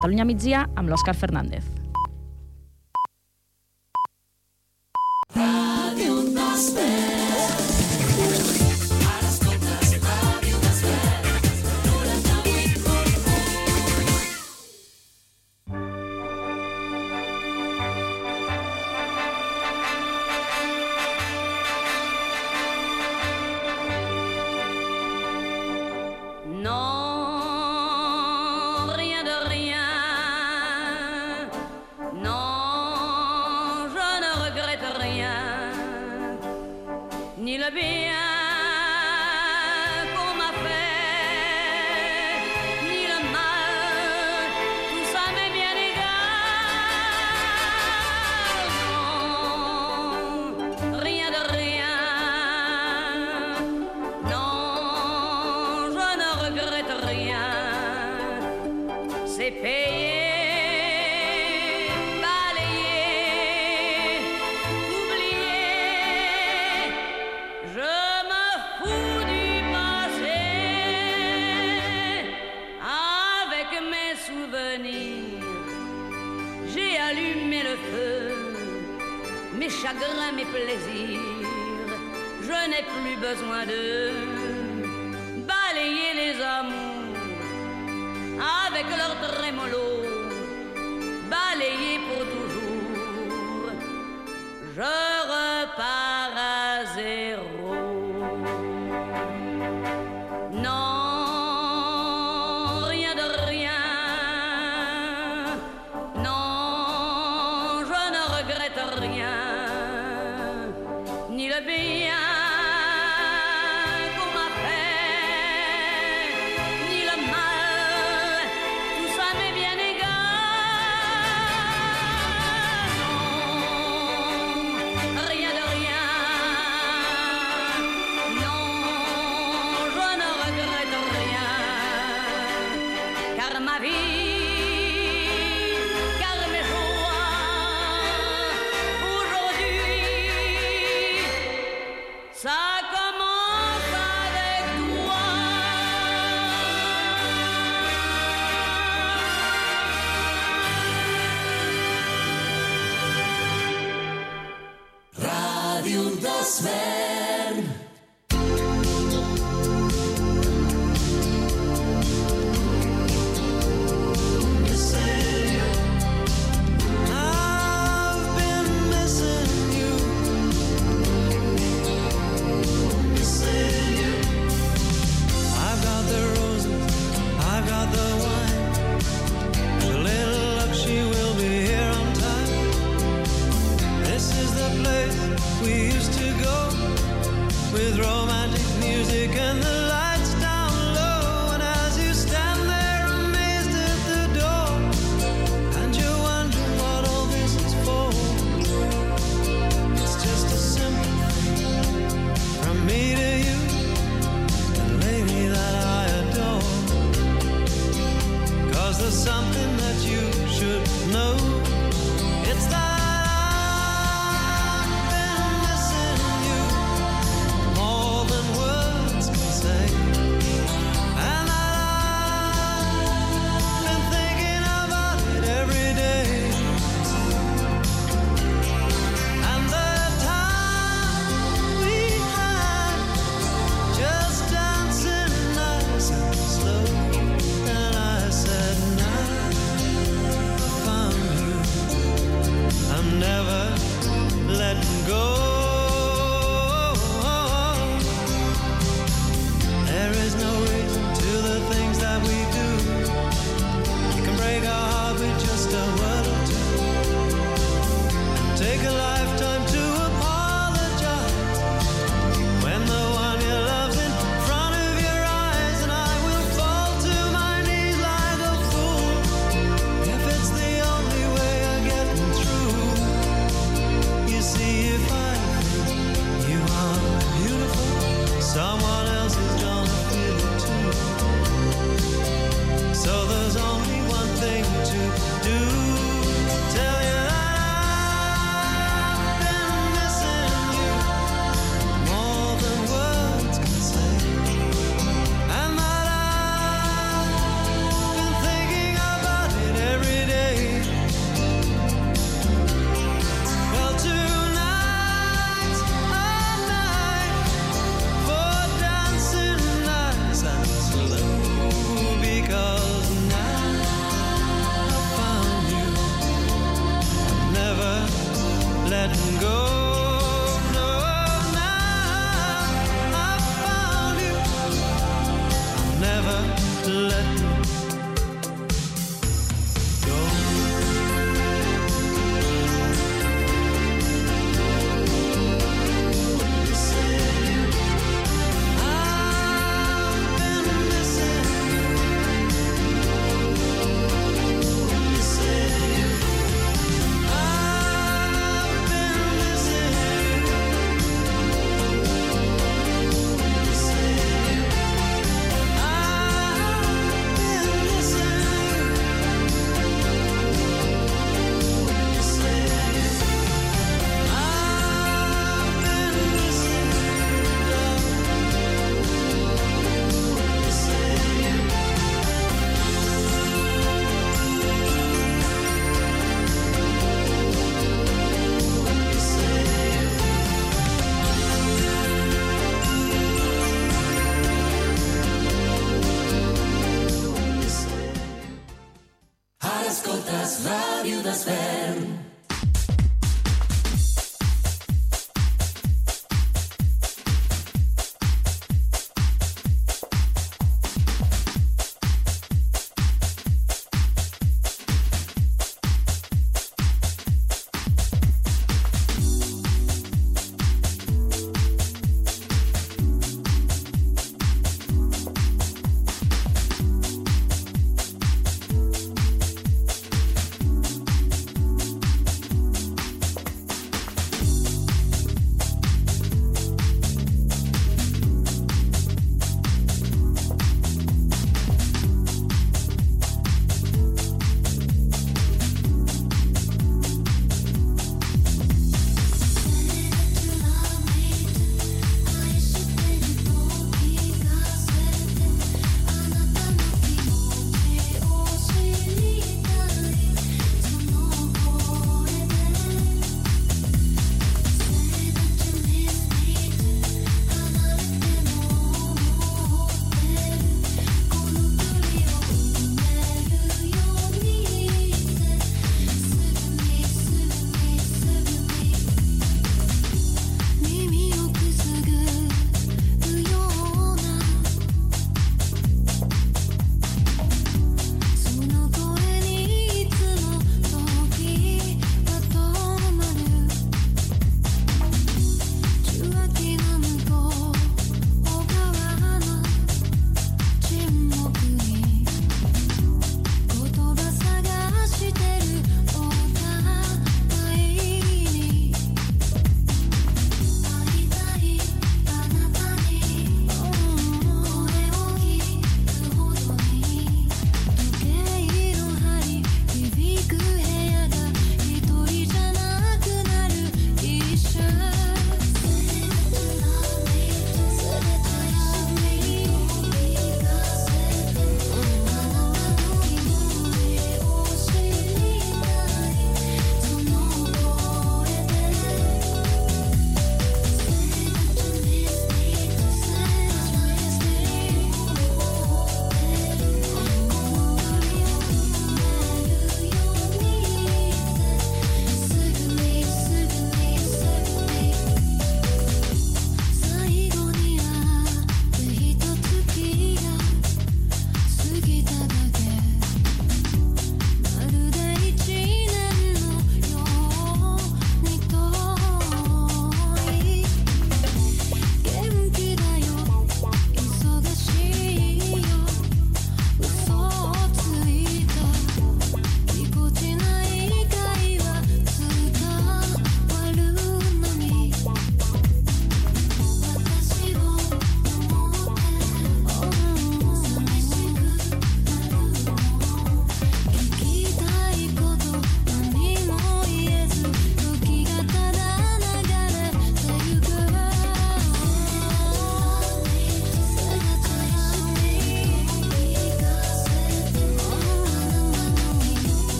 Catalunya migdia amb l'Òscar Fernández.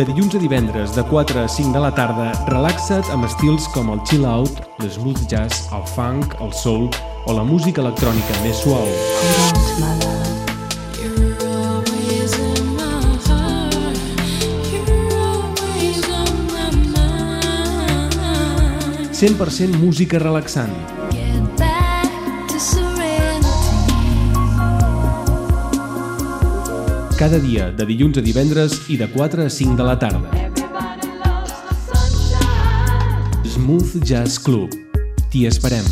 De dilluns a divendres, de 4 a 5 de la tarda, relaxa't amb estils com el chill out, l'smooth jazz, el funk, el soul o la música electrònica més suau. My love. 100% música relaxant. Cada dia, de dilluns a divendres i de 4 a 5 de la tarda. Smooth Jazz Club. T'hi esperem.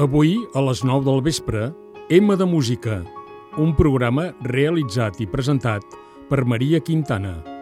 Avui, a les 9 del vespre, M de Música, un programa realitzat i presentat per Maria Quintana.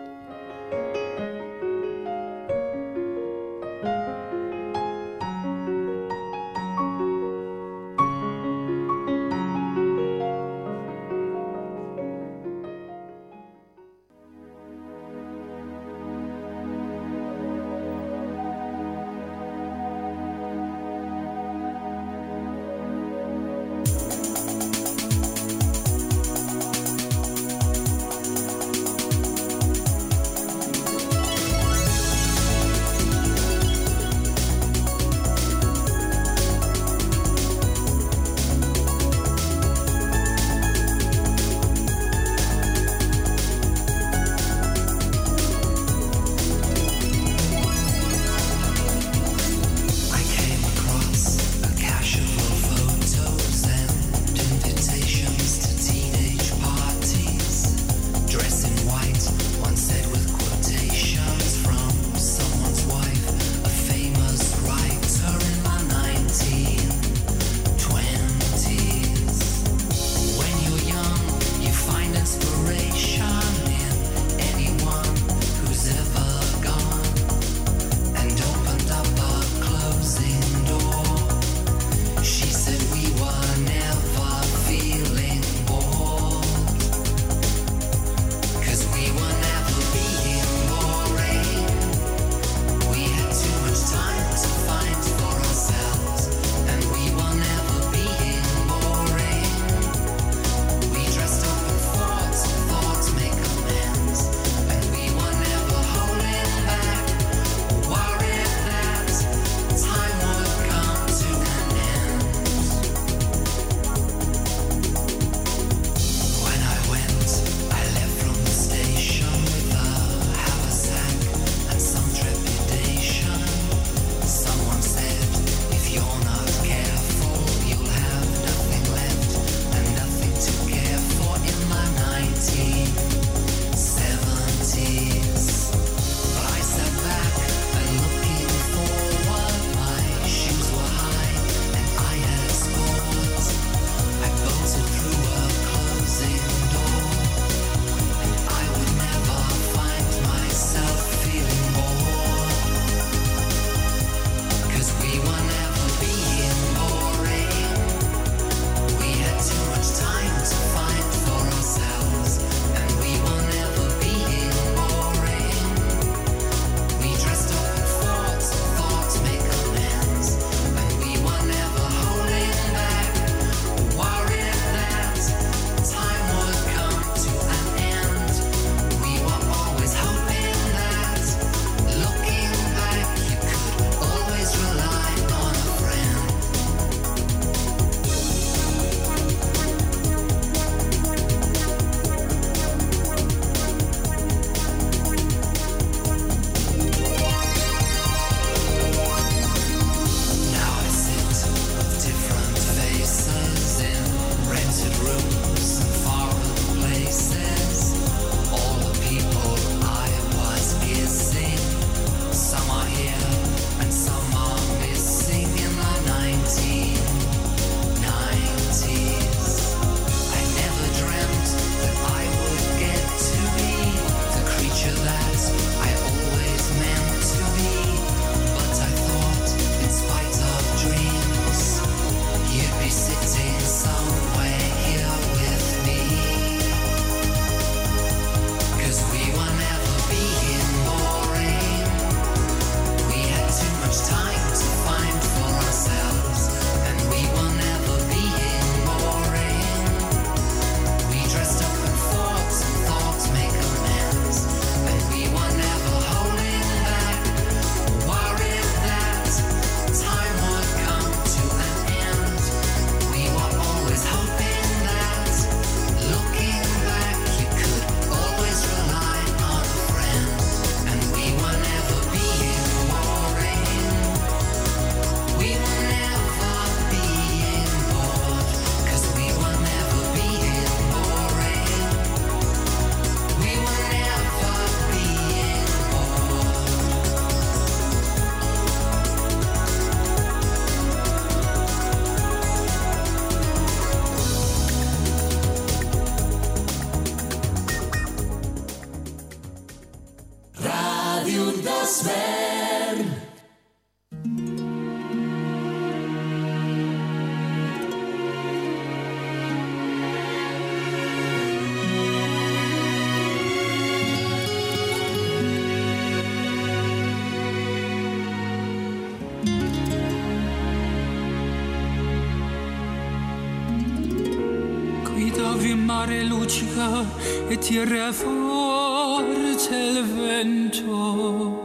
Mare luccica e tira forte il vento.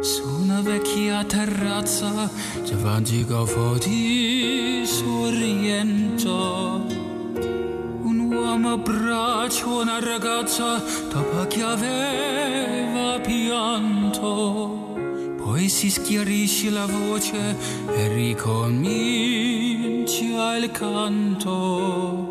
Su una vecchia terrazza davanti a di sorriento. Un uomo abbraccia una ragazza dopo che aveva pianto. Poi si schiarisce la voce e ricomincia il canto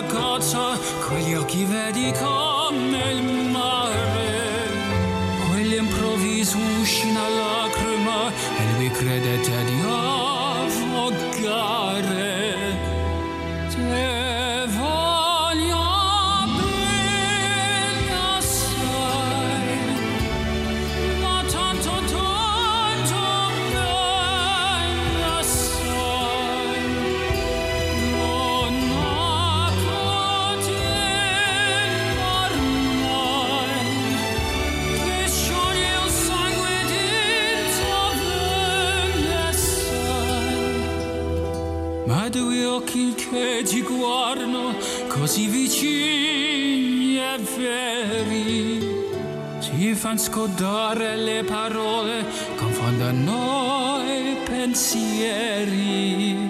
ragazza, con occhi vedi come il mare. Poi all'improvviso uscì una lacrima e lui credette due occhi che ti guardano così vicini e veri ti fanno scordare le parole, confondono i pensieri.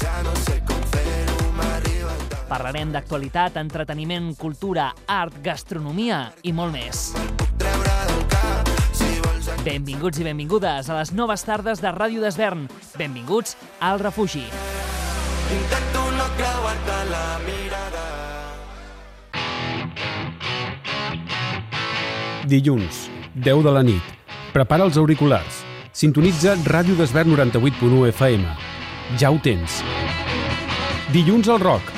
Ja no sé com fer-ho, m'arriba el tant. Parlarem d'actualitat, entreteniment, cultura, art, gastronomia i molt més. Benvinguts i benvingudes a les noves tardes de Ràdio d'Esvern. Benvinguts al refugi. Intento no creuar-te la mirada. Dilluns, 10 de la nit. Prepara els auriculars. Sintonitza Ràdio d'Esvern 98.1 FM. Ja ho tens. Dilluns al rock.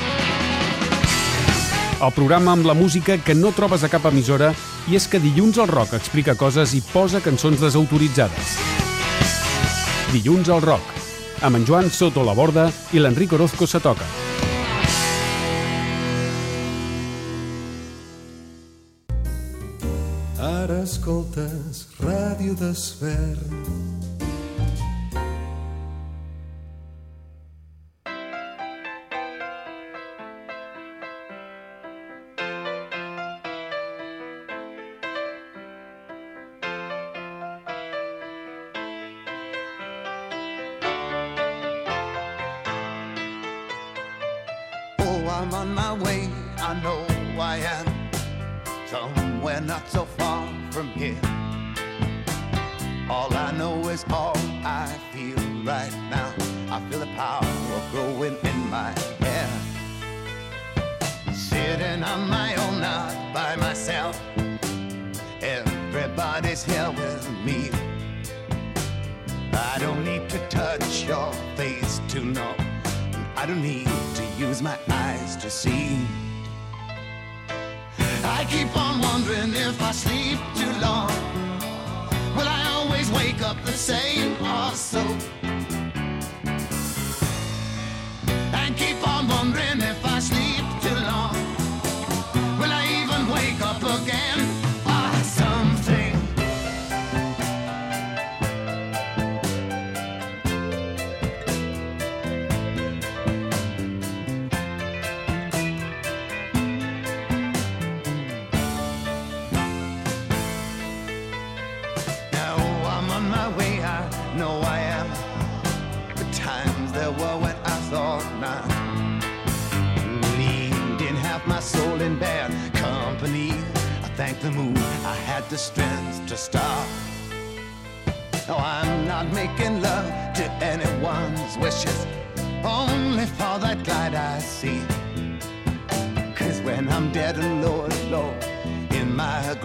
El programa amb la música que no trobes a cap emissora i és que Dilluns al rock explica coses i posa cançons desautoritzades. Dilluns al rock. Amb en Joan Soto la Borda i l'Enric Orozco se toca. Ara escoltes Ràdio d'Esvern.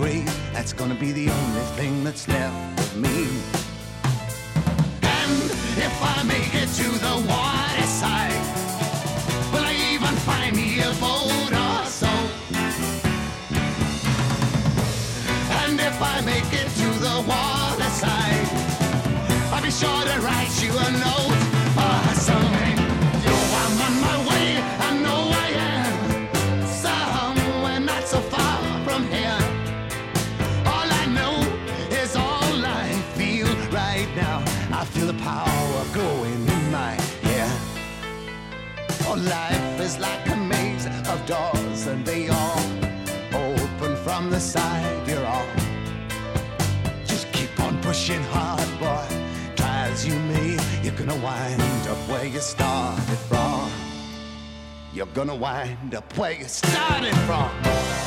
Grave, that's gonna be the only thing that's left of me. And if I make it to the water side, will I even find me a boat or so? And if I make it to the water side, I'll be sure to write you a note gonna wind up where you started from. You're gonna wind up where you started from.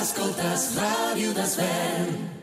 Escoltes Ràdio Desvern.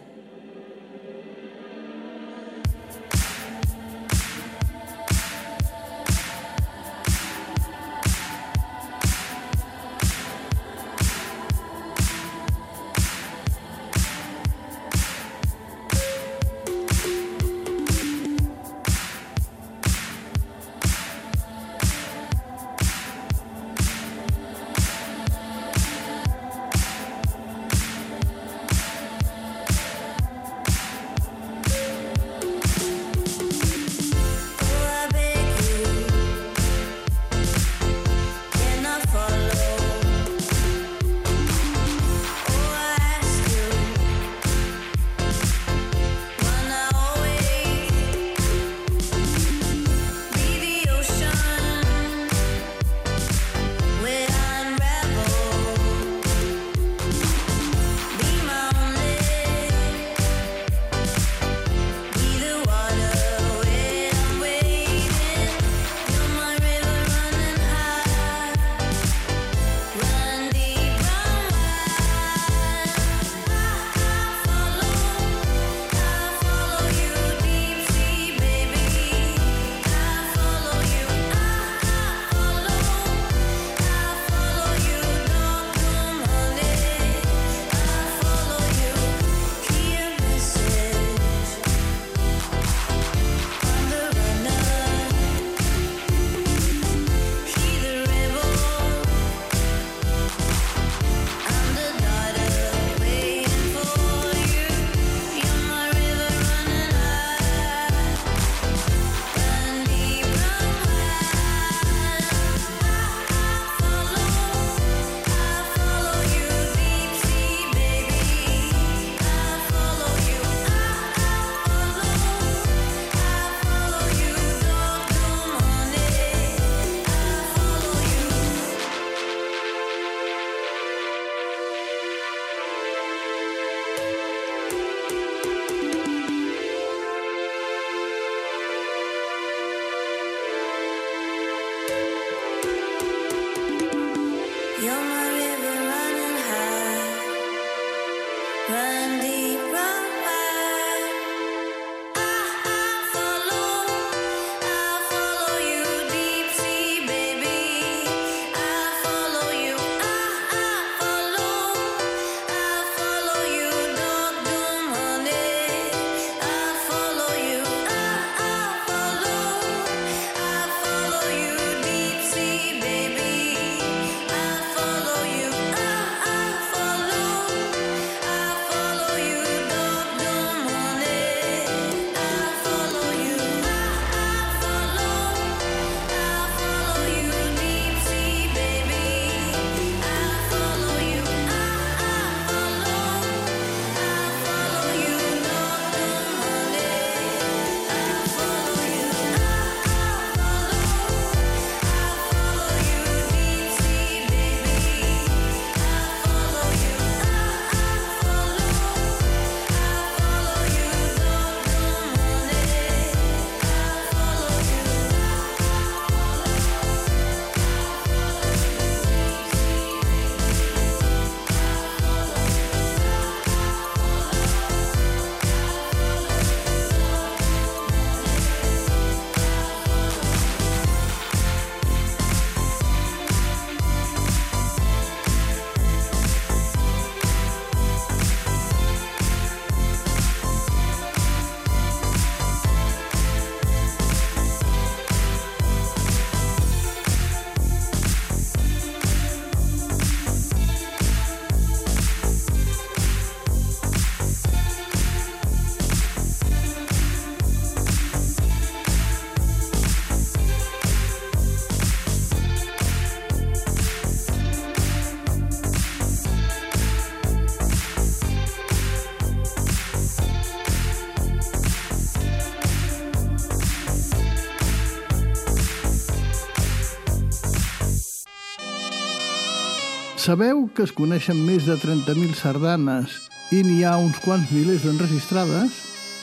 Sabeu que es coneixen més de 30.000 sardanes i n'hi ha uns quants milers d'enregistrades?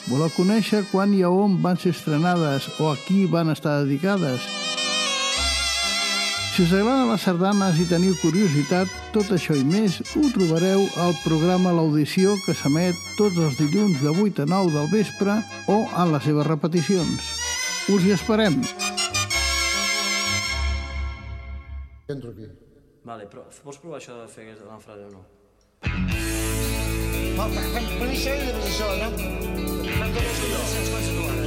Voleu conèixer quan i a on van ser estrenades o a qui van estar dedicades? Si us agraden les sardanes i teniu curiositat, tot això i més ho trobareu al programa L'Audició que s'emet tots els dilluns de 8 a 9 del vespre o a les seves repeticions. Us hi esperem! Entro aquí. Vale, però vols provar això de fer aquesta frase o no? Però, però, però, però, però, però, però, però, però, però, però, però, però, però,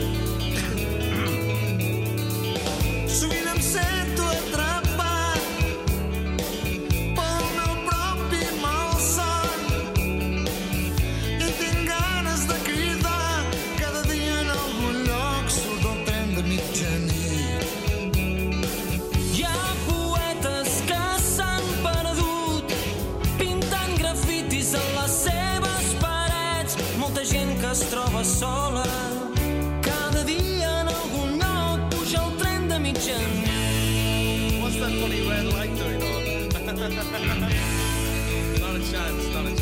sola. Cada dia en algun puja el tren de. What's that funny red light doing on? not a chance, not a chance.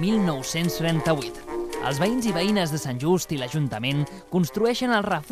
1938. Els veïns i veïnes de Sant Just i l'Ajuntament construeixen el refugi